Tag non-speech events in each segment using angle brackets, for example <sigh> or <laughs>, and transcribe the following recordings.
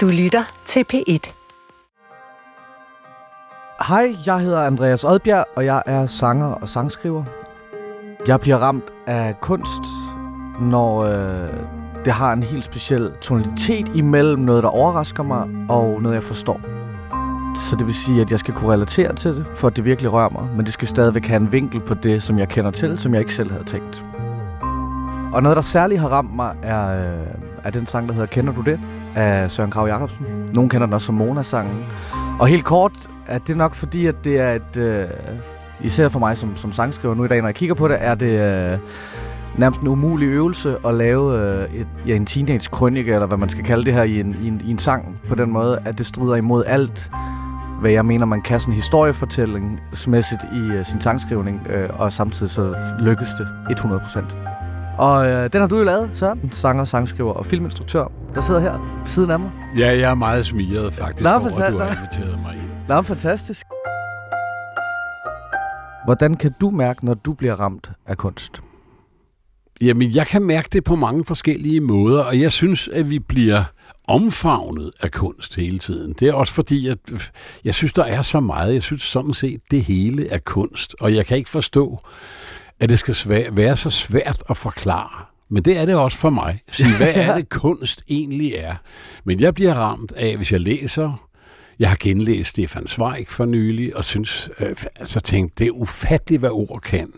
Du lytter til P1. Hej, jeg hedder Andreas Odbjerg, og jeg er sanger og sangskriver. Jeg bliver ramt af kunst, når øh, det har en helt speciel tonalitet imellem noget, der overrasker mig, og noget, jeg forstår. Så det vil sige, at jeg skal kunne relatere til det, for at det virkelig rører mig, men det skal stadigvæk have en vinkel på det, som jeg kender til, som jeg ikke selv havde tænkt. Og noget, der særligt har ramt mig, er, øh, er den sang, der hedder Kender du det? Af Søren Krav Jacobsen. Nogle kender den også som Mona-sangen. Og helt kort er det nok fordi, at det er et... Øh, især for mig som, som sangskriver nu i dag, når jeg kigger på det, er det øh, nærmest en umulig øvelse at lave øh, et, ja, en teenage-krønike, eller hvad man skal kalde det her, i en, i, en, i en sang på den måde, at det strider imod alt, hvad jeg mener, man kan sådan historiefortællingsmæssigt i øh, sin sangskrivning, øh, og samtidig så lykkes det 100% og øh, den har du jo lavet, Søren. Sanger, sangskriver og filminstruktør, der sidder her ved siden af mig. Ja, jeg er meget smiret faktisk Nå, over, at du har inviteret mig ind. Nå, fantastisk. Hvordan kan du mærke, når du bliver ramt af kunst? Jamen, jeg kan mærke det på mange forskellige måder, og jeg synes, at vi bliver omfavnet af kunst hele tiden. Det er også fordi, at jeg synes, der er så meget. Jeg synes sådan set, det hele er kunst, og jeg kan ikke forstå, at det skal være så svært at forklare. Men det er det også for mig. Sige, <laughs> hvad er det kunst egentlig er? Men jeg bliver ramt af, hvis jeg læser jeg har genlæst Stefan Zweig for nylig, og synes, øh, altså tænkt, det er ufatteligt, hvad ord kan.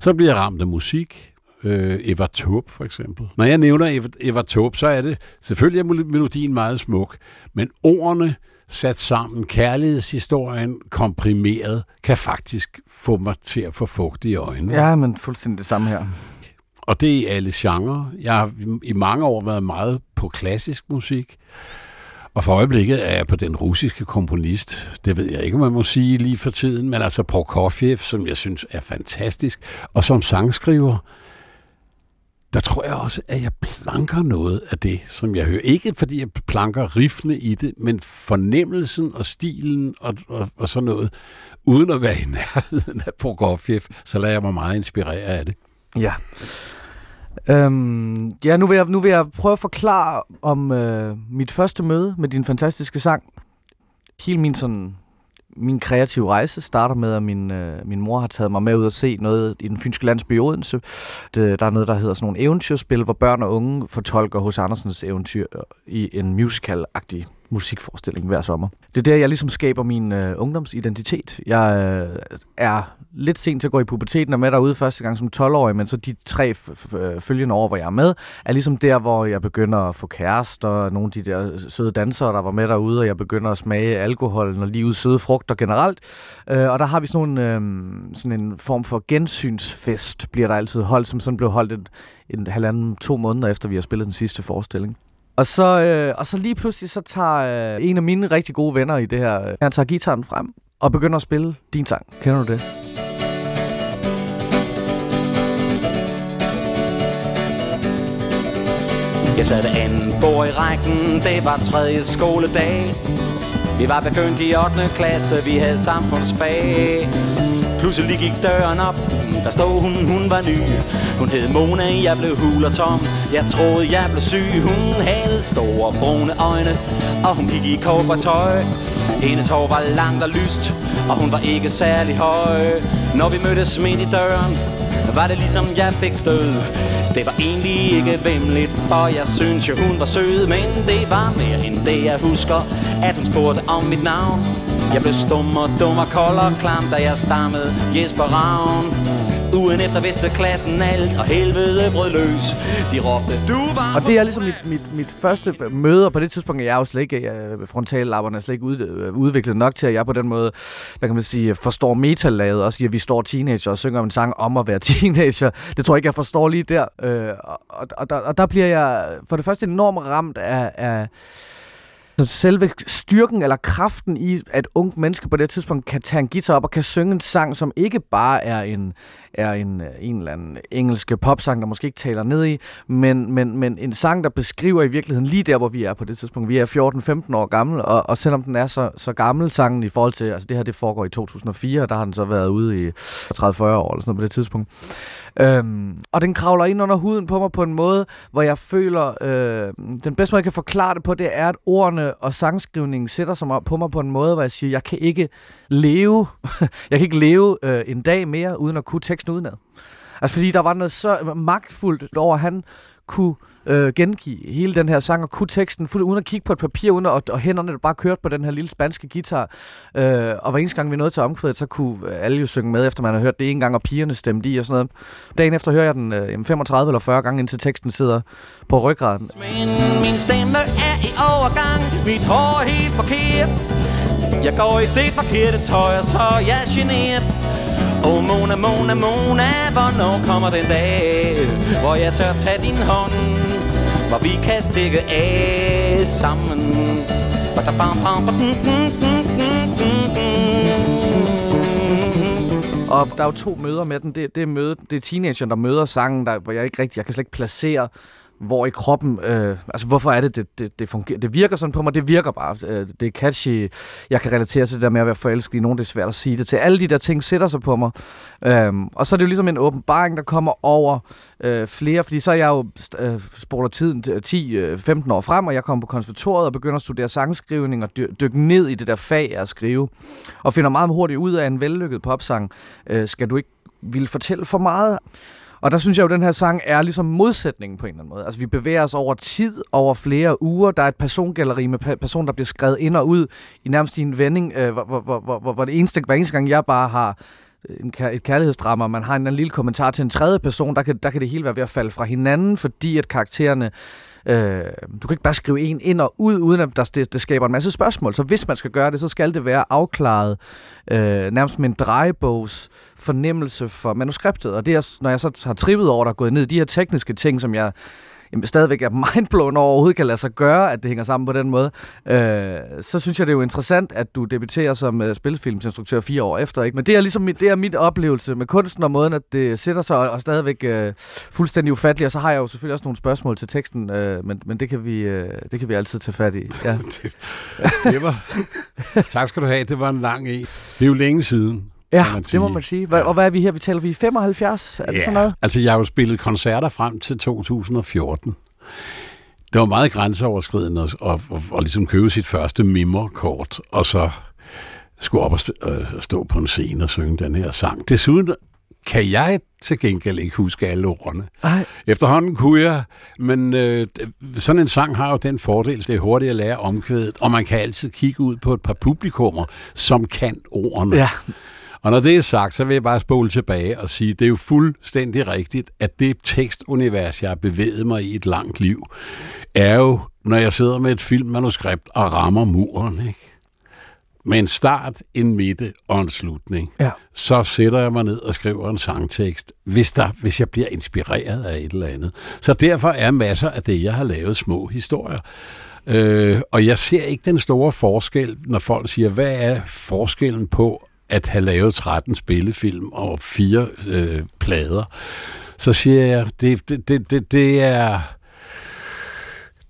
Så bliver jeg ramt af musik, øh, Eva Taube for eksempel. Når jeg nævner Eva, Eva Taube, så er det, selvfølgelig er melodien meget smuk, men ordene, sat sammen, kærlighedshistorien komprimeret, kan faktisk få mig til at få fugt i øjnene. Ja, men fuldstændig det samme her. Og det er i alle genrer. Jeg har i mange år været meget på klassisk musik. Og for øjeblikket er jeg på den russiske komponist, det ved jeg ikke, man må sige lige for tiden, men altså Prokofjev, som jeg synes er fantastisk. Og som sangskriver, der tror jeg også, at jeg planker noget af det, som jeg hører. Ikke fordi jeg planker riffene i det, men fornemmelsen og stilen og, og, og sådan noget, uden at være i nærheden af Prokofjev, så lader jeg mig meget inspirere af det. Ja. Øhm, ja, nu vil, jeg, nu vil jeg prøve at forklare om øh, mit første møde med din fantastiske sang. Hele min sådan min kreative rejse starter med, at min, øh, min mor har taget mig med ud at se noget i den fynske landsby Odense. Det, der er noget, der hedder sådan nogle eventyrspil, hvor børn og unge fortolker hos Andersens eventyr øh, i en musical-agtig musikforestilling hver sommer. Det er der, jeg ligesom skaber min øh, ungdomsidentitet. Jeg øh, er lidt sent til at gå i puberteten og med derude første gang som 12-årig, men så de tre øh, følgende år, hvor jeg er med, er ligesom der, hvor jeg begynder at få kærester, og nogle af de der søde dansere, der var med derude, og jeg begynder at smage alkohol og livets søde frugter generelt. Øh, og der har vi sådan, nogle, øh, sådan en form for gensynsfest, bliver der altid holdt, som sådan blev holdt en, en halvanden, to måneder efter, vi har spillet den sidste forestilling. Og så, øh, og så lige pludselig, så tager øh, en af mine rigtig gode venner i det her, øh, han tager gitaren frem og begynder at spille din sang. Kender du det? Jeg sad ved anden bord i rækken, det var tredje skoledag. Vi var begyndt i 8. klasse, vi havde samfundsfag. Pludselig gik døren op, der stod hun, hun var ny. Hun hed Mona, jeg blev hul og tom Jeg troede, jeg blev syg. Hun havde store brune øjne Og hun gik i tøj. Hendes hår var langt og lyst. Og hun var ikke særlig høj. Når vi mødtes midt i døren var det ligesom jeg fik stød. Det var egentlig ikke vemmeligt, for jeg synes jo hun var sød. Men det var mere end det jeg husker At hun spurgte om mit navn. Jeg blev stum og dum og kold og klam, da jeg stammede Jesper Ravn. Ugen efter vidste klassen alt, og helvede brød løs. De råbte, du var... Og det er ligesom mit, mit, mit første møde, og på det tidspunkt er jeg jo slet ikke, frontallapperne er slet ikke ud, udviklet nok til, at jeg på den måde, hvad kan man sige, forstår metalaget, også at vi står teenager og synger en sang om at være <laughs> teenager. Det tror jeg ikke, jeg forstår lige der. Øh, og, og, og, der, og der bliver jeg for det første enormt ramt af, af så selve styrken eller kraften i, at unge mennesker på det tidspunkt kan tage en guitar op og kan synge en sang, som ikke bare er en, er en, øh, en eller anden engelsk popsang, der måske ikke taler ned i, men, men, men en sang, der beskriver i virkeligheden lige der, hvor vi er på det tidspunkt. Vi er 14-15 år gamle, og, og selvom den er så, så gammel sangen i forhold til, altså det her det foregår i 2004, og der har den så været ude i 30-40 år eller sådan noget på det tidspunkt. Øhm, og den kravler ind under huden på mig på en måde, hvor jeg føler, øh, den bedste måde, jeg kan forklare det på, det er, at ordene ordene og sangskrivningen sætter sig på mig på en måde, hvor jeg siger, jeg kan ikke leve, <laughs> jeg kan ikke leve øh, en dag mere, uden at kunne teksten udenad. Altså fordi der var noget så magtfuldt over, at han kunne øh, gengive hele den her sang og kunne teksten, uden at kigge på et papir, uden at, og hænderne der bare kørte på den her lille spanske guitar. Øh, og hver eneste gang vi nåede til omkvædet, så kunne alle jo synge med, efter man har hørt det en gang, og pigerne stemte i og sådan noget. Dagen efter hører jeg den øh, 35 eller 40 gange, indtil teksten sidder på ryggraden. Men min stemme er i overgang, mit hår er helt forkert. Jeg går i det forkerte tøj, og så er jeg generet. Mona, Mona, Mona, hvornår kommer den dag, hvor jeg tør tage din hånd, hvor vi kan stikke af sammen. Og der er jo to møder med den. Det, det, er, møde, det er teenageren, der møder sangen, der, hvor jeg ikke rigtig, jeg kan slet ikke placere hvor i kroppen, øh, altså hvorfor er det, det, det, det fungerer? Det virker sådan på mig, det virker bare. Øh, det er catchy. Jeg kan relatere til det der med at være forelsket i nogen, det er svært at sige det til. Alle de der ting sætter sig på mig. Øh, og så er det jo ligesom en åbenbaring, der kommer over øh, flere, fordi så er jeg jo øh, spoler tiden 10-15 øh, år frem, og jeg kommer på konservatoriet og begynder at studere sangskrivning og dy- dykke ned i det der fag af at skrive. Og finder meget hurtigt ud af en vellykket popsang. Øh, skal du ikke ville fortælle for meget? Og der synes jeg jo, at den her sang er ligesom modsætningen på en eller anden måde. Altså vi bevæger os over tid, over flere uger. Der er et persongalleri med person, der bliver skrevet ind og ud i nærmest i en vending, øh, hvor, hvor, hvor, hvor, hvor det eneste, hver eneste gang jeg bare har en, et kærlighedsdrama, og man har en, en lille kommentar til en tredje person, der kan, der kan det hele være ved at falde fra hinanden, fordi at karaktererne Øh, du kan ikke bare skrive en ind og ud, uden at der, det, det skaber en masse spørgsmål. Så hvis man skal gøre det, så skal det være afklaret øh, nærmest med en drejebogs fornemmelse for manuskriptet. Og det er, når jeg så har trippet over, der er gået ned i de her tekniske ting, som jeg jamen, stadigvæk er mindblown over, overhovedet kan lade sig gøre, at det hænger sammen på den måde, øh, så synes jeg, det er jo interessant, at du debuterer som øh, spilfilmsinstruktør fire år efter. Ikke? Men det er ligesom mit, det er mit oplevelse med kunsten og måden, at det sætter sig og, og stadigvæk øh, fuldstændig ufatteligt. Og så har jeg jo selvfølgelig også nogle spørgsmål til teksten, øh, men, men det, kan vi, øh, det kan vi altid tage fat i. Ja. <laughs> det, det var, tak skal du have. Det var en lang en. Det er jo længe siden. Ja, det må man sige. Hva, og hvad er vi her? Vi taler vi 75? Er det sådan noget? altså jeg har jo spillet koncerter frem til 2014. Det var meget grænseoverskridende at, at, at, at ligesom købe sit første mimmerkort, og så skulle op og stå, øh, stå på en scene og synge den her sang. Desuden kan jeg til gengæld ikke huske alle ordene. Ej. Efterhånden kunne jeg, men øh, sådan en sang har jo den fordel, det er hurtigt at lære omkvædet, og man kan altid kigge ud på et par publikummer, som kan ordene. Ja. Og når det er sagt, så vil jeg bare spole tilbage og sige, det er jo fuldstændig rigtigt, at det tekstunivers, jeg har bevæget mig i et langt liv, er jo, når jeg sidder med et filmmanuskript og rammer muren, ikke? med en start, en midte og en slutning, ja. så sætter jeg mig ned og skriver en sangtekst, hvis, der, hvis jeg bliver inspireret af et eller andet. Så derfor er masser af det, jeg har lavet, små historier. Øh, og jeg ser ikke den store forskel, når folk siger, hvad er forskellen på at have lavet 13 spillefilm og fire øh, plader, så siger jeg, det, det, det, det, det er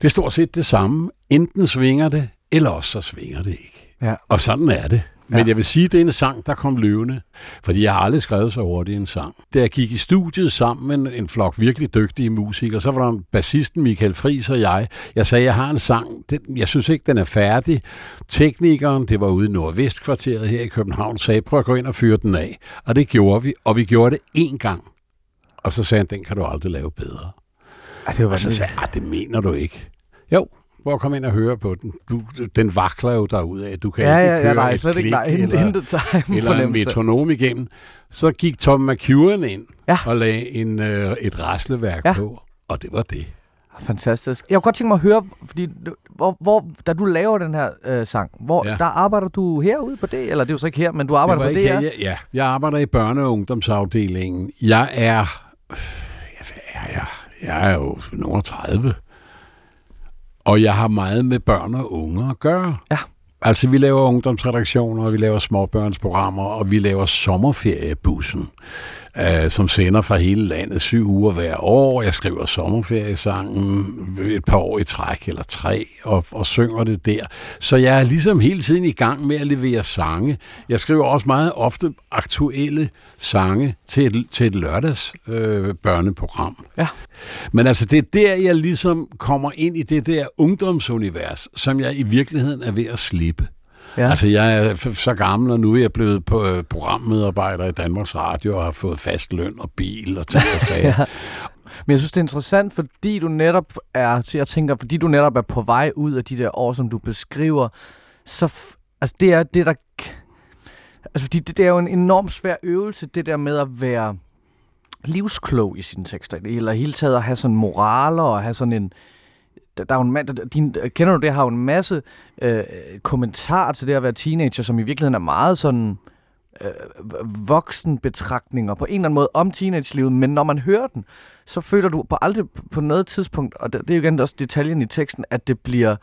det er stort set det samme. Enten svinger det, eller også så svinger det ikke. Ja. Og sådan er det. Men ja. jeg vil sige, at det er en sang, der kom løvende. Fordi jeg har aldrig skrevet så hurtigt en sang. Da jeg gik i studiet sammen med en flok virkelig dygtige musikere, så var der bassisten Michael Friis og jeg. Jeg sagde, jeg har en sang. Den, jeg synes ikke, den er færdig. Teknikeren, det var ude i Nordvestkvarteret her i København, sagde, prøv at gå ind og fyre den af. Og det gjorde vi. Og vi gjorde det én gang. Og så sagde han, den kan du aldrig lave bedre. Ej, det var og så sagde jeg, det mener du ikke. Jo, hvor kom ind og høre på den. Du, den vakler jo af. Du kan ja, ikke ja, køre ja, nej, et slet klik, ikke, nej, eller, intet time eller en metronom igennem. Så gik Tom McEwen ind ja. og lagde en, øh, et rasleværk ja. på, og det var det. Fantastisk. Jeg kunne godt tænke mig at høre, fordi hvor, hvor, da du laver den her øh, sang, hvor, ja. der arbejder du herude på det? Eller det er jo så ikke her, men du arbejder på det her? Ja, ja, jeg arbejder i børne- og ungdomsafdelingen. Jeg er... Jeg er, jeg er jo nogen 30. Og jeg har meget med børn og unge at gøre. Ja. Altså, vi laver ungdomsredaktioner, og vi laver småbørnsprogrammer, og vi laver sommerferiebussen. Øh, som sender fra hele landet syv uger hver år. Jeg skriver sommerferiesangen et par år i træk, eller tre, og, og synger det der. Så jeg er ligesom hele tiden i gang med at levere sange. Jeg skriver også meget ofte aktuelle sange til et, til et lørdags øh, børneprogram. Ja. Men altså, det er der, jeg ligesom kommer ind i det der ungdomsunivers, som jeg i virkeligheden er ved at slippe. Ja. Altså, jeg er så gammel, og nu er jeg blevet på, øh, programmedarbejder i Danmarks Radio og har fået fast løn og bil og ting og <laughs> sager. ja. Men jeg synes, det er interessant, fordi du netop er, så jeg tænker, fordi du netop er på vej ud af de der år, som du beskriver, så altså det er det, der... Altså, fordi det, det er jo en enormt svær øvelse, det der med at være livsklog i sine tekster, eller hele taget at have sådan moraler og have sådan en, der, der er en, der, din, kender du det, har jo en masse øh, kommentarer til det at være teenager, som i virkeligheden er meget sådan øh, voksenbetragtninger på en eller anden måde om teenagelivet, men når man hører den, så føler du på aldrig på noget tidspunkt, og det, det er jo igen også detaljen i teksten, at det bliver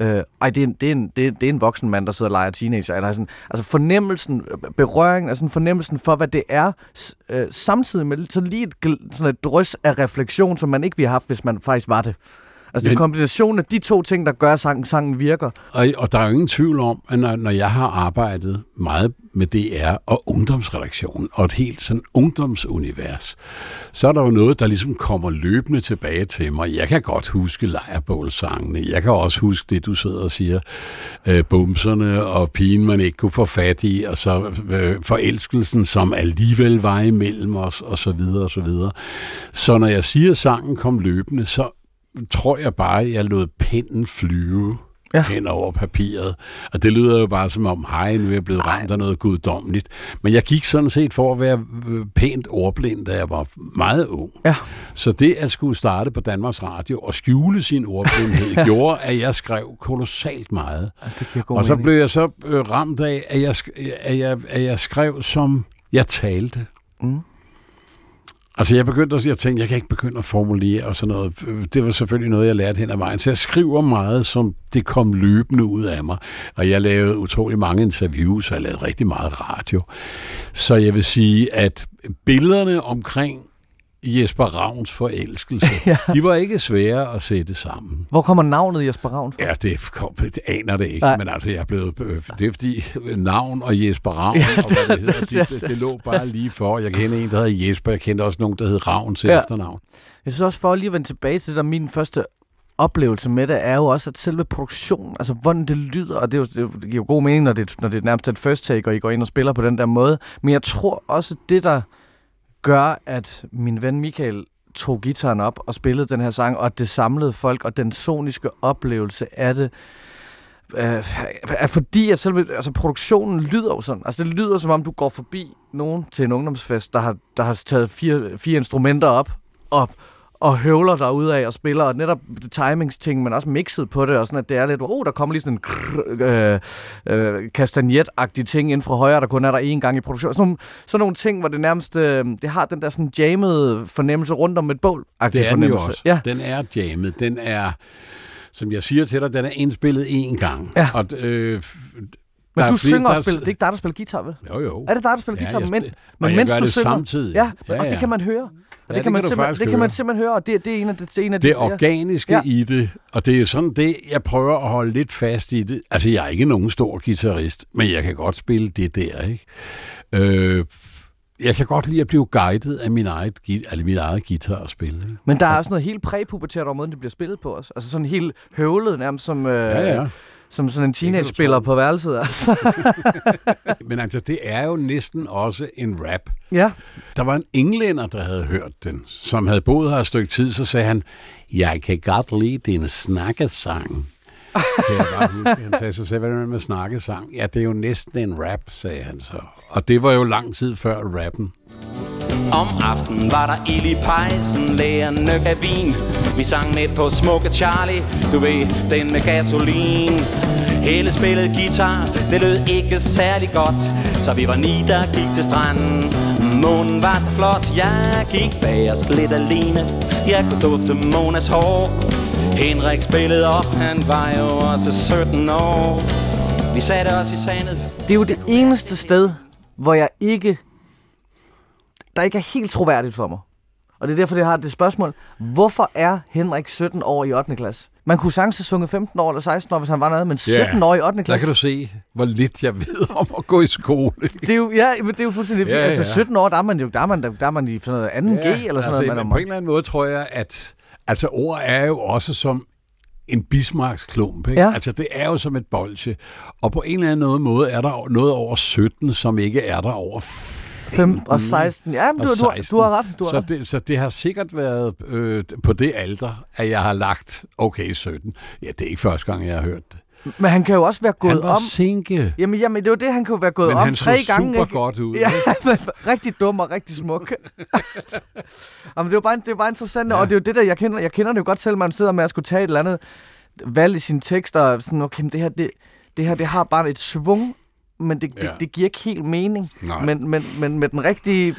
Øh, ej, det er, en, det, er en, det, er, det er en voksen mand, der sidder og leger teenager. Eller sådan, altså fornemmelsen, berøringen, altså fornemmelsen for, hvad det er, øh, samtidig med så lige et, sådan et drys af refleksion, som man ikke ville have haft, hvis man faktisk var det. Altså, det er kombinationen af de to ting, der gør, at sangen, sangen virker. Og, og der er jo ingen tvivl om, at når, når jeg har arbejdet meget med DR og ungdomsredaktionen, og et helt sådan ungdomsunivers, så er der jo noget, der ligesom kommer løbende tilbage til mig. Jeg kan godt huske lejrebålsangene. Jeg kan også huske det, du sidder og siger. Øh, bumserne og pigen, man ikke kunne få fat i, og så øh, forelskelsen, som alligevel var imellem os, og så videre, og så videre. Så når jeg siger, at sangen kom løbende, så tror jeg bare, jeg lod pinden flyve ja. hen over papiret. Og det lyder jo bare som om, hej, nu er jeg blevet ramt af noget guddommeligt. Men jeg gik sådan set for at være øh, pænt ordblind, da jeg var meget ung. Ja. Så det at skulle starte på Danmarks Radio og skjule sin ordblindhed, <laughs> gjorde, at jeg skrev kolossalt meget. Altså, det og så mening. blev jeg så øh, ramt af, at jeg, at, jeg, at jeg skrev, som jeg talte. Mm. Altså jeg begyndte også, jeg tænkte, jeg kan ikke begynde at formulere og sådan noget. Det var selvfølgelig noget, jeg lærte hen ad vejen. Så jeg skriver meget, som det kom løbende ud af mig. Og jeg lavede utrolig mange interviews, og jeg lavede rigtig meget radio. Så jeg vil sige, at billederne omkring Jesper Ravns forelskelse. <laughs> ja. De var ikke svære at sætte sammen. Hvor kommer navnet Jesper Ravn fra? Ja, det, kom, det aner det ikke, Nej. men altså jeg er blevet... Øh, det er fordi navn og Jesper Ravn, ja, det, og hvad det hedder, det, det, det, lå bare lige for. Jeg kender en, der hedder Jesper, jeg kendte også nogen, der hed Ravn til ja. efternavn. Jeg synes også, for at lige vende tilbage til det, der min første oplevelse med det, er jo også, at selve produktionen, altså hvordan det lyder, og det, er jo, det giver jo god mening, når det, når det er nærmest et first take, og I går ind og spiller på den der måde, men jeg tror også, det der gør, at min ven Michael tog gitaren op og spillede den her sang, og det samlede folk, og den soniske oplevelse af det, øh, er fordi, at selve altså, produktionen lyder jo sådan. Altså, det lyder som om, du går forbi nogen til en ungdomsfest, der har, der har taget fire, fire instrumenter op, og og høvler der ud af og spiller, og netop timingsting, men også mixet på det, og sådan at det er lidt, oh, der kommer lige sådan en krr, øh, øh, ting ind fra højre, der kun er der en gang i produktion. Sådan nogle, sådan nogle ting, hvor det nærmest, øh, det har den der sådan jammed fornemmelse rundt om et bål Det er den jo også. Ja. Den er jammet. Den er, som jeg siger til dig, den er indspillet én gang. Ja. Og, øh, men du synger og spiller, det er ikke dig, der spiller guitar, vel? Jo, jo. Er det dig, der spiller ja, guitar? Jeg, men, men mens du synger, samtidig. Ja, ja, ja, og det kan man høre. Ja, det, kan man det, kan det kan man simpelthen høre, og det, det er en af, det, det er en af det de organiske ja. i det, og det er sådan det, jeg prøver at holde lidt fast i det. Altså, jeg er ikke nogen stor guitarist, men jeg kan godt spille det der, ikke? Øh, jeg kan godt lide at blive guidet af min eget, altså min eget guitar at spille. Ikke? Men der er også noget helt præpubertært over måden, det bliver spillet på os. Altså sådan helt høvlet nærmest som... Øh, ja, ja som sådan en teenage-spiller på værelset. Altså. <laughs> Men altså, det er jo næsten også en rap. Ja. Der var en englænder, der havde hørt den, som havde boet her et stykke tid, så sagde han, jeg kan godt lide din snakkesang. Kan jeg bare huske. Han sagde, så sagde, hvad er det med snakkesang? Ja, det er jo næsten en rap, sagde han så. Og det var jo lang tid før rappen. Om aftenen var der ild i pejsen, lægerne af vin. Vi sang med på smukke Charlie, du ved, den med gasolin. Hele spillede guitar, det lød ikke særlig godt, så vi var ni, der gik til stranden. Månen var så flot, jeg gik bag os lidt alene. Jeg kunne dufte Monas hår. Henrik spillede op, han var jo også 17 år. Vi satte os i sandet. Det er jo det eneste sted, hvor jeg ikke der ikke er helt troværdigt for mig. Og det er derfor, jeg har det spørgsmål. Hvorfor er Henrik 17 år i 8. klasse? Man kunne sagtens have sunget 15 år eller 16 år, hvis han var noget, men 17 år i 8. klasse. Der kan du se, hvor lidt jeg ved om at gå i skole. Det er jo, ja, men det er jo fuldstændig... Ja, ja. Altså 17 år, der er man jo der er man, der er man i sådan noget 2G ja, eller sådan altså, noget. Men på en eller anden måde tror jeg, at altså ord er jo også som en bismarcksklump. Ikke? Ja. Altså, det er jo som et bolsje. Og på en eller anden måde er der noget over 17, som ikke er der over 15 og 16. Ja, men du, 16. Du, du har ret. Du har så, ret. Det, så det har sikkert været øh, på det alder, at jeg har lagt, okay, 17. Ja, det er ikke første gang, jeg har hørt det. Men han kan jo også være gået han var om... sinke. Jamen, jamen, det var det, han kunne være gået Men om tre gange. Men han så super godt ud. Ja, <laughs> rigtig dum og rigtig smuk. <laughs> jamen, det var bare, det var bare interessant, ja. og det er jo det der, jeg kender, jeg kender det jo godt selv, man sidder med at skulle tage et eller andet valg i sine tekster, sådan, okay, det her, det, det her, det har bare et svung men det, ja. det, det giver ikke helt mening. Men, men, men med den rigtige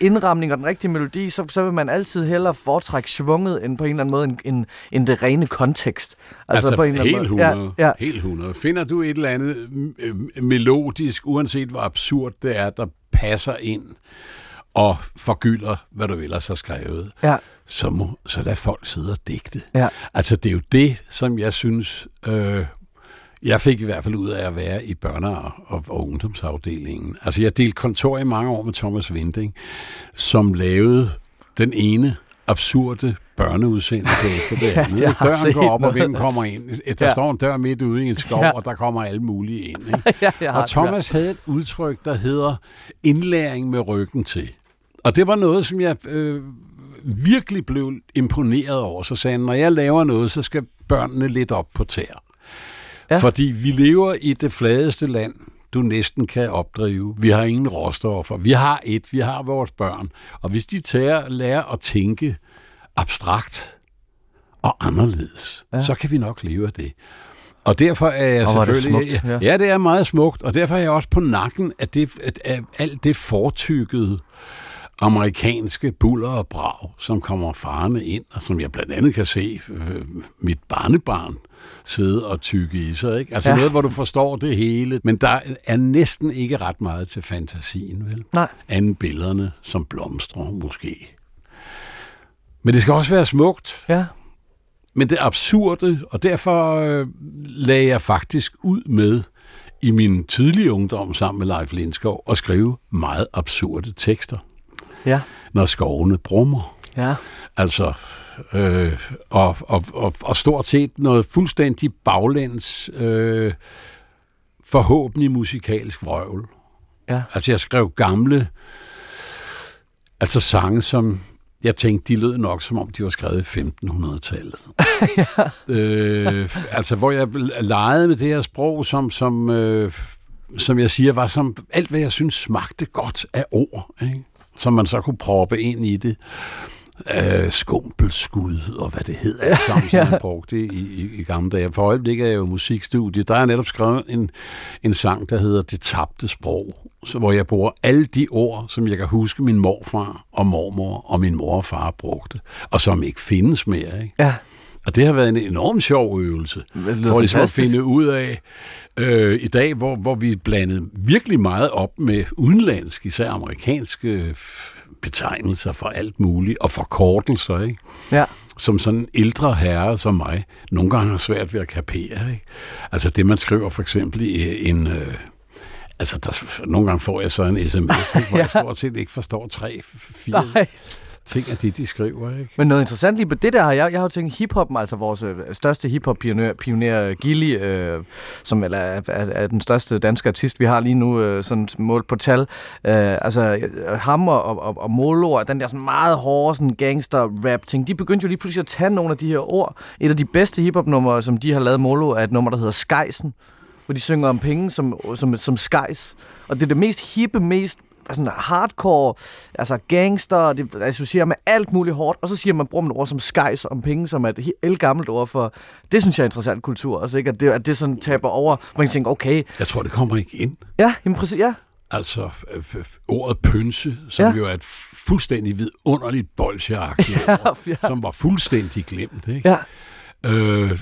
indramning og den rigtige melodi, så, så vil man altid hellere foretrække svunget end på en eller anden måde end, end, end det rene kontekst. Altså, altså på en helt eller anden måde. 100. Ja, ja. Helt 100. Finder du et eller andet melodisk, uanset hvor absurd det er, der passer ind og forgylder, hvad du ellers har skrevet, ja. så, må, så lad folk sidde og digte. Ja. Altså, det er jo det, som jeg synes... Øh, jeg fik i hvert fald ud af at være i børne- og, og ungdomsafdelingen. Altså, jeg delte kontor i mange år med Thomas Vinding, som lavede den ene absurde børneudsendelse efter det <laughs> andet. ja, Døren går op, og vinden kommer ind. Der ja. står en dør midt ude i en skov, ja. og der kommer alle mulige ind. <laughs> Ikke? ja, og Thomas havde et udtryk, der hedder indlæring med ryggen til. Og det var noget, som jeg øh, virkelig blev imponeret over. Så sagde han, når jeg laver noget, så skal børnene lidt op på tæer. Ja. Fordi vi lever i det fladeste land, du næsten kan opdrive. Vi har ingen råstoffer. Vi har et, vi har vores børn. Og hvis de tager, lærer at tænke abstrakt og anderledes, ja. så kan vi nok leve af det. Og derfor er jeg og selvfølgelig... Det smukt, ja. ja, det er meget smukt, og derfor er jeg også på nakken af, det, af alt det fortykkede amerikanske buller og brag, som kommer farne ind, og som jeg blandt andet kan se øh, mit barnebarn sidde og tykke i sig. Ikke? Altså ja. noget, hvor du forstår det hele, men der er næsten ikke ret meget til fantasien, vel? Nej. Anden billederne, som blomstrer måske. Men det skal også være smukt. Ja. Men det er absurde, og derfor øh, lagde jeg faktisk ud med i min tidlige ungdom sammen med Leif Lindskov at skrive meget absurde tekster. Ja. Når skovene brummer. Ja. Altså, øh, og, og, og, og stort set noget fuldstændig baglæns, øh, forhåbentlig musikalsk vrøvl. Ja. Altså, jeg skrev gamle, altså sange, som jeg tænkte, de lød nok, som om de var skrevet i 1500-tallet. <laughs> ja. øh, altså, hvor jeg legede med det her sprog, som, som, øh, som jeg siger, var som alt, hvad jeg synes smagte godt af ord. Ikke? Som man så kunne proppe ind i det. Øh, skumpelskud og hvad det hedder, ja, som ja. man brugte i, i, i gamle dage. For øjeblikket er jeg jo musikstudie. Der er netop skrevet en, en sang, der hedder Det tabte sprog, så, hvor jeg bruger alle de ord, som jeg kan huske min morfar og mormor og min mor og far brugte, og som ikke findes mere. Ikke? Ja. Og det har været en enorm sjov øvelse, for ligesom at finde ud af, øh, i dag, hvor, hvor vi blandet virkelig meget op med udenlandske, især amerikanske betegnelser for alt muligt, og forkortelser, ikke? Ja. Som sådan en ældre herre som mig, nogle gange har svært ved at kapere, ikke? Altså det, man skriver for eksempel i en... Øh, Altså, der, nogle gange får jeg så en sms, ikke, hvor <laughs> ja. jeg stort set ikke forstår tre, fire nice. ting af det, de skriver. Ikke? Men noget interessant lige på det der har jeg, jeg har jo tænkt hiphoppen, altså vores øh, største hiphop-pioner, pioner Gilly, øh, som er, er, er, den største danske artist, vi har lige nu, øh, sådan målt på tal. Øh, altså, ham og, og, og Molo, den der sådan meget hårde sådan gangster-rap-ting, de begyndte jo lige pludselig at tage nogle af de her ord. Et af de bedste hiphop-numre, som de har lavet Molo, er et nummer, der hedder Skejsen hvor de synger om penge som, som, som skejs. Og det er det mest hippe, mest sådan hardcore, altså gangster, det associerer med alt muligt hårdt, og så siger man, bruger man ord som skejs om penge, som er et helt gammelt ord for, det synes jeg er interessant kultur, også ikke? At det, at det sådan taber over, hvor man tænker, okay. Jeg tror, det kommer ikke ind. Ja, jamen præcis, ja. Altså, ordet pønse, som ja. jo er et fuldstændig vidunderligt bolsjeagtigt <laughs> ja, ja. som var fuldstændig glemt, ikke? Ja. Øh,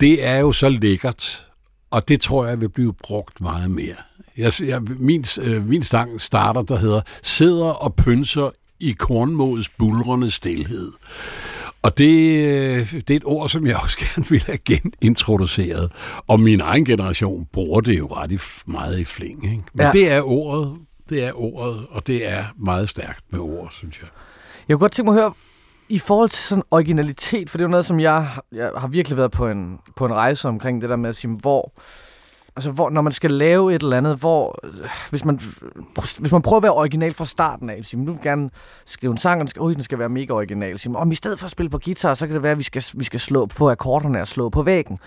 det er jo så lækkert, og det tror jeg vil blive brugt meget mere Jeg, jeg, min, øh, min sang starter, der hedder Sidder og pynser i kornmåets bulrende stillhed. Og det, øh, det er et ord, som jeg også <laughs> gerne vil have genintroduceret. Og min egen generation bruger det jo ret i, meget i fling. Ikke? Men ja. det er ordet, det er ordet, og det er meget stærkt med ord, synes jeg. Jeg kunne godt tænke mig at høre, i forhold til sådan originalitet, for det er jo noget, som jeg, jeg har virkelig været på en, på en rejse omkring det der med at sige, hvor, altså hvor, når man skal lave et eller andet, hvor, øh, hvis man, hvis man prøver at være original fra starten af, siger, nu vil gerne skrive en sang, og den skal, øh, den skal være mega original, siger, om i stedet for at spille på guitar, så kan det være, at vi skal, vi skal slå på akkorderne og slå på væggen.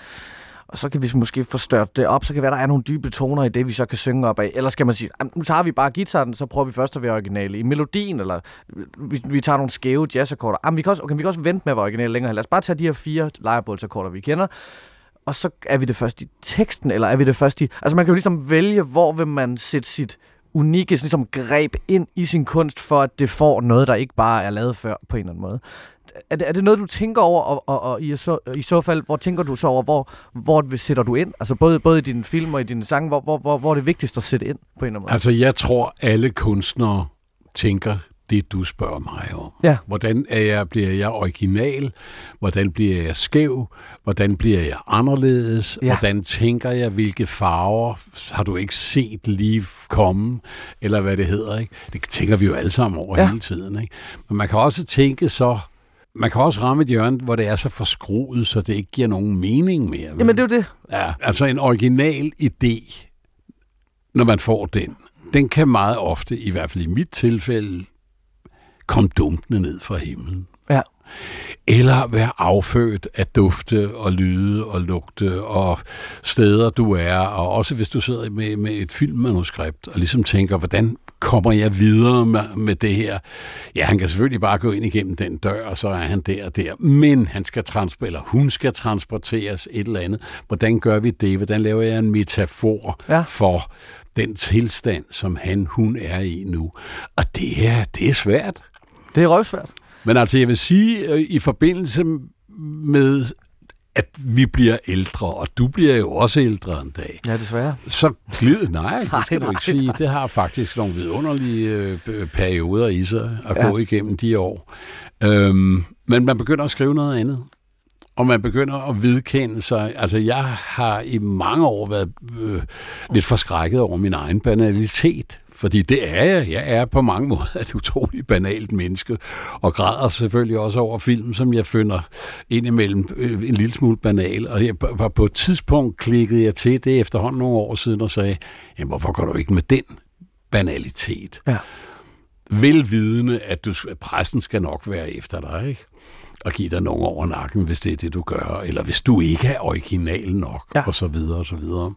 Og så kan vi måske få størt det op, så kan det være, der er nogle dybe toner i det, vi så kan synge op af. Eller skal man sige, nu tager vi bare gitaren, så prøver vi først at være originale i melodien, eller vi, vi tager nogle skæve jazzakkorder. Jamen, vi kan også, okay, vi kan også vente med at være originale længere. Lad os bare tage de her fire lejrebålsakkorder, vi kender, og så er vi det først i teksten, eller er vi det først i... Altså man kan jo ligesom vælge, hvor vil man sætte sit unikke ligesom, greb ind i sin kunst, for at det får noget, der ikke bare er lavet før på en eller anden måde. Er det, er det noget, du tænker over, og, og, og i, så, i så fald, hvor tænker du så over, hvor, hvor sætter du ind? Altså både, både i dine film og i dine sange, hvor, hvor, hvor, hvor er det vigtigst at sætte ind på en eller anden måde? Altså jeg tror, alle kunstnere tænker det, du spørger mig om. Ja. Hvordan er jeg, bliver jeg original? Hvordan bliver jeg skæv? Hvordan bliver jeg anderledes? Ja. Hvordan tænker jeg? Hvilke farver har du ikke set lige komme? Eller hvad det hedder. Ikke? Det tænker vi jo alle sammen over ja. hele tiden. Ikke? Men man kan også tænke så, man kan også ramme et hjørne, hvor det er så forskruet, så det ikke giver nogen mening mere. Jamen det er jo det. Ja, altså en original idé, når man får den, den kan meget ofte, i hvert fald i mit tilfælde, kom dumpende ned fra himlen. Ja. Eller være affødt af dufte og lyde og lugte og steder, du er. Og også hvis du sidder med, med et filmmanuskript og ligesom tænker, hvordan kommer jeg videre med, med det her? Ja, han kan selvfølgelig bare gå ind igennem den dør, og så er han der og der. Men han skal transportere, eller hun skal transporteres et eller andet. Hvordan gør vi det? Hvordan laver jeg en metafor ja. for den tilstand, som han, hun er i nu? Og det er, det er svært. Det er røvsvært. Men altså, jeg vil sige, øh, i forbindelse med at vi bliver ældre, og du bliver jo også ældre en dag. Ja, desværre. Så glid, nej, det <laughs> skal nej, du ikke sige. Nej. Det har faktisk nogle vidunderlige øh, perioder i sig at ja. gå igennem de år. Øhm, men man begynder at skrive noget andet. Og man begynder at vedkende sig. Altså, jeg har i mange år været øh, lidt forskrækket over min egen banalitet. Fordi det er jeg. Jeg er på mange <laughs> måder et utroligt banalt menneske, og græder selvfølgelig også over film, som jeg finder indimellem øh, en lille smule banal. Og jeg, på et tidspunkt klikkede jeg til det efterhånden nogle år siden og sagde, jamen hvorfor går du ikke med den banalitet? Ja. Velvidende, at, du, at pressen skal nok være efter dig, ikke? og give dig nogen over nakken, hvis det er det, du gør, eller hvis du ikke er original nok, ja. og så videre, og så videre.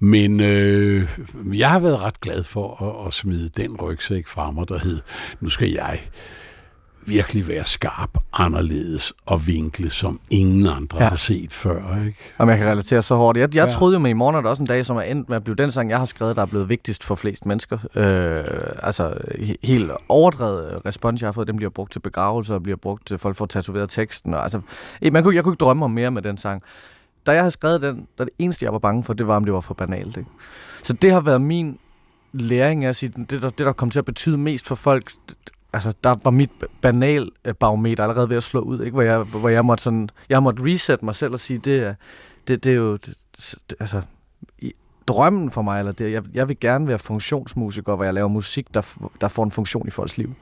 Men øh, jeg har været ret glad for at, at smide den rygsæk fra mig, der hed, nu skal jeg virkelig være skarp, anderledes og vinkle, som ingen andre ja. har set før. Ikke? Og jeg kan relatere så hårdt. Jeg, jeg ja. troede jo med i morgen, at der også en dag, som er endt med at blive den sang, jeg har skrevet, der er blevet vigtigst for flest mennesker. Øh, altså helt overdrevet respons, jeg har fået, dem bliver brugt til begravelser, og bliver brugt til folk for at tatovere teksten. Og, altså, man kunne, jeg kunne ikke drømme om mere med den sang da jeg havde skrevet den, der det eneste, jeg var bange for, det var, om det var for banalt. Ikke? Så det har været min læring af at sige, det der, det, der kom til at betyde mest for folk, altså der var mit banal øh, barometer allerede ved at slå ud, ikke? Hvor, jeg, hvor jeg måtte sådan, jeg måtte reset mig selv og sige, det er, det, det er jo, det, det, altså, drømmen for mig, eller det, jeg, jeg vil gerne være funktionsmusiker, hvor jeg laver musik, der, der får en funktion i folks liv.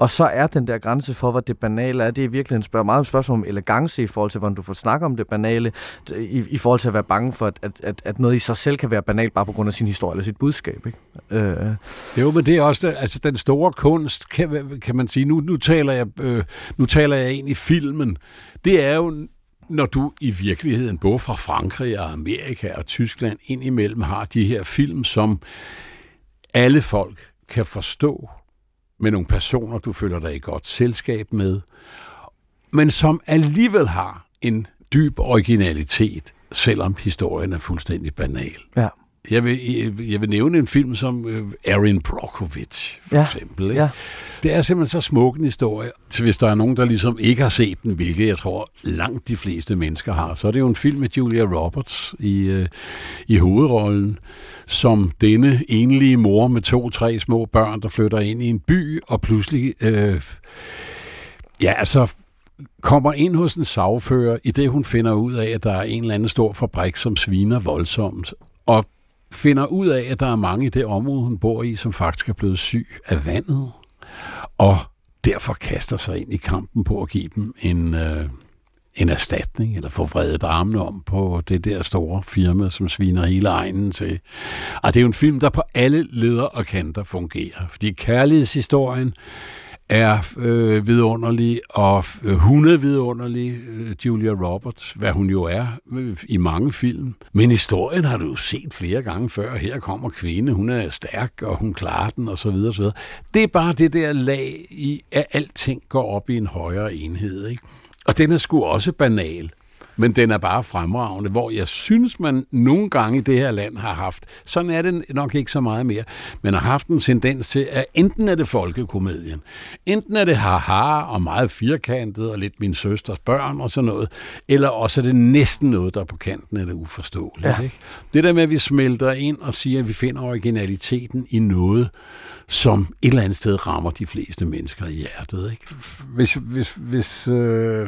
Og så er den der grænse for, hvad det banale er, det er virkelig en spørg, meget spørgsmål om elegance i forhold til, hvordan du får snakke om det banale, i, i forhold til at være bange for, at, at, at noget i sig selv kan være banalt bare på grund af sin historie eller sit budskab. Ikke? Øh. Jo, men det er også altså den store kunst, kan, kan man sige. Nu, nu, taler jeg, øh, nu taler jeg ind i filmen. Det er jo når du i virkeligheden både fra Frankrig og Amerika og Tyskland indimellem har de her film, som alle folk kan forstå, med nogle personer, du føler dig i godt selskab med, men som alligevel har en dyb originalitet, selvom historien er fuldstændig banal. Ja. Jeg vil, jeg vil nævne en film som øh, Erin Brockovich, for ja. eksempel. Ikke? Ja. Det er simpelthen så smuk en historie. Så hvis der er nogen, der ligesom ikke har set den, hvilket jeg tror langt de fleste mennesker har, så er det jo en film med Julia Roberts i, øh, i hovedrollen, som denne enlige mor med to-tre små børn, der flytter ind i en by, og pludselig... Øh, ja, altså kommer ind hos en sagfører, i det hun finder ud af, at der er en eller anden stor fabrik, som sviner voldsomt, og finder ud af, at der er mange i det område, hun bor i, som faktisk er blevet syg af vandet, og derfor kaster sig ind i kampen på at give dem en, øh, en erstatning, eller få vredet armene om på det der store firma, som sviner hele egnen til. Og det er jo en film, der på alle leder og kanter fungerer, fordi kærlighedshistorien er øh, vidunderlig, og øh, hun er vidunderlig, øh, Julia Roberts, hvad hun jo er øh, i mange film. Men historien har du jo set flere gange før. Her kommer kvinde, hun er stærk, og hun klarer den, og så videre, og så videre. Det er bare det der lag i, at alting går op i en højere enhed, ikke? Og den er sgu også banal men den er bare fremragende, hvor jeg synes, man nogle gange i det her land har haft, sådan er det nok ikke så meget mere, men har haft en tendens til, at enten er det folkekomedien, enten er det haha og meget firkantet og lidt min søsters børn og sådan noget, eller også er det næsten noget, der er på kanten af det uforståelige. Ja. Ikke? Det der med, at vi smelter ind og siger, at vi finder originaliteten i noget, som et eller andet sted rammer de fleste mennesker i hjertet. Ikke? Hvis, hvis, hvis øh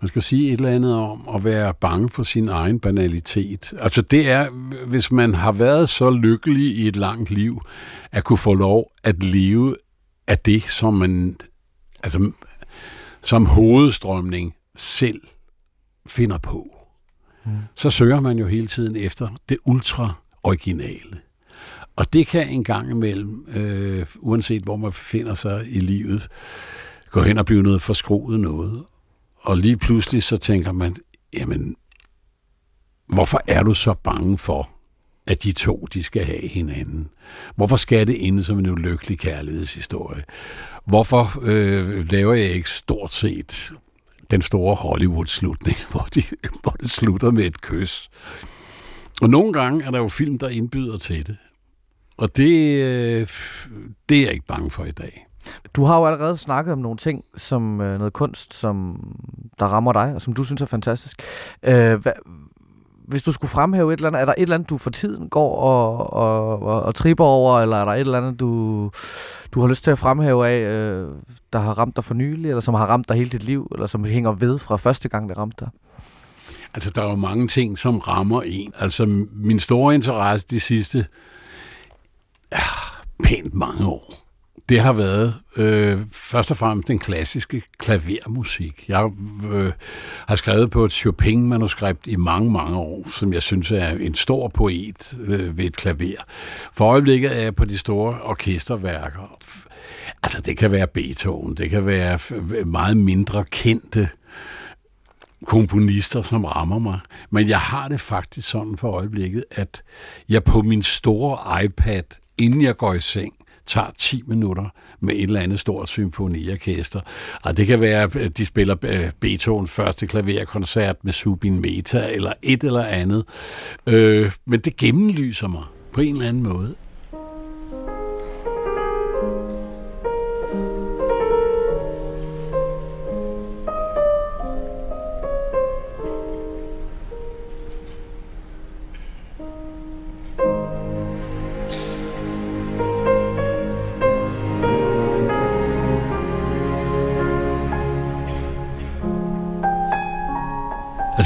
man skal sige et eller andet om at være bange for sin egen banalitet. Altså det er, hvis man har været så lykkelig i et langt liv, at kunne få lov at leve af det, som man, altså som hovedstrømning selv finder på. Mm. Så søger man jo hele tiden efter det ultra originale. Og det kan en gang imellem, øh, uanset hvor man befinder sig i livet, gå hen og blive noget forskruet noget. Og lige pludselig så tænker man, jamen, hvorfor er du så bange for, at de to, de skal have hinanden? Hvorfor skal det ende som en ulykkelig kærlighedshistorie? Hvorfor øh, laver jeg ikke stort set den store Hollywood-slutning, <laughs> hvor, de, hvor det slutter med et kys? Og nogle gange er der jo film, der indbyder til det. Og det, øh, det er jeg ikke bange for i dag. Du har jo allerede snakket om nogle ting, som øh, noget kunst, som der rammer dig, og som du synes er fantastisk. Øh, hvad, hvis du skulle fremhæve et eller andet, er der et eller andet, du for tiden går og, og, og, og tripper over, eller er der et eller andet, du, du har lyst til at fremhæve af, øh, der har ramt dig for nylig, eller som har ramt dig hele dit liv, eller som hænger ved fra første gang, det ramte dig? Altså, der er jo mange ting, som rammer en. Altså, min store interesse de sidste ja, pænt mange år, det har været øh, først og fremmest den klassiske klavermusik. Jeg øh, har skrevet på et Chopin-manuskript i mange, mange år, som jeg synes er en stor poet øh, ved et klaver. For øjeblikket er jeg på de store orkesterværker. Altså, det kan være Beethoven, det kan være øh, meget mindre kendte komponister, som rammer mig. Men jeg har det faktisk sådan for øjeblikket, at jeg på min store iPad, inden jeg går i seng, tager 10 minutter med et eller andet stort symfoniorkester. Og det kan være, at de spiller Beethovens Beethoven første klaverkoncert med Subin Meta, eller et eller andet. Øh, men det gennemlyser mig på en eller anden måde.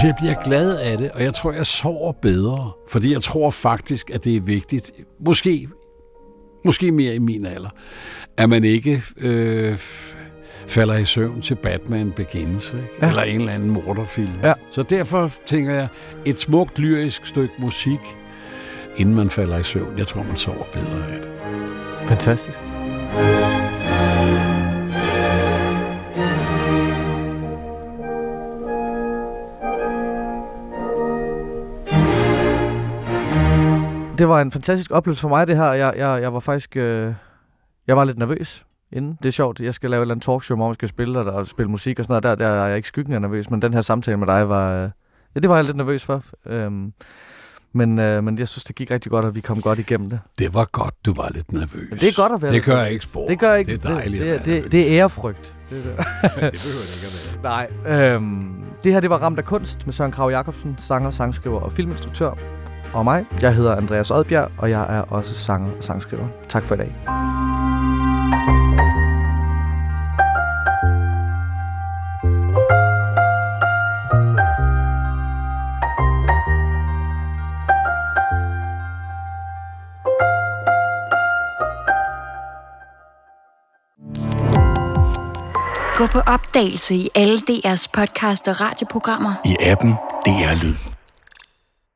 Altså, jeg bliver glad af det, og jeg tror, jeg sover bedre. Fordi jeg tror faktisk, at det er vigtigt, måske, måske mere i min alder, at man ikke øh, falder i søvn til Batman Begins, ikke? Ja. eller en eller anden morderfilm. Ja. Så derfor tænker jeg, et smukt lyrisk stykke musik, inden man falder i søvn. Jeg tror, man sover bedre af det. Fantastisk. Det var en fantastisk oplevelse for mig, det her. Jeg, jeg, jeg var faktisk... Øh, jeg var lidt nervøs inden. Det er sjovt. Jeg skal lave et eller andet talkshow, hvor man skal spille der og spille musik og sådan noget. Der, der er jeg ikke skyggen af nervøs, men den her samtale med dig var... Øh, ja, det var jeg lidt nervøs for. Øhm, Men, øh, men jeg synes, det gik rigtig godt, at vi kom godt igennem det. Det var godt, du var lidt nervøs. Men det er godt at være Det gør nervøs. ikke spor. Det gør ikke. Det er dejligt. Det, det, det, det er ærefrygt. Det, det. <laughs> det behøver det ikke at være. Nej. Øhm, det her, det var Ramt af kunst med Søren Krav Jacobsen, sanger, sangskriver og filminstruktør. Og mig. Jeg hedder Andreas Odbjerg, og jeg er også sanger og sangskriver. Tak for i dag. Gå på opdagelse i alle DR's podcast og radioprogrammer. I appen DR Lyd.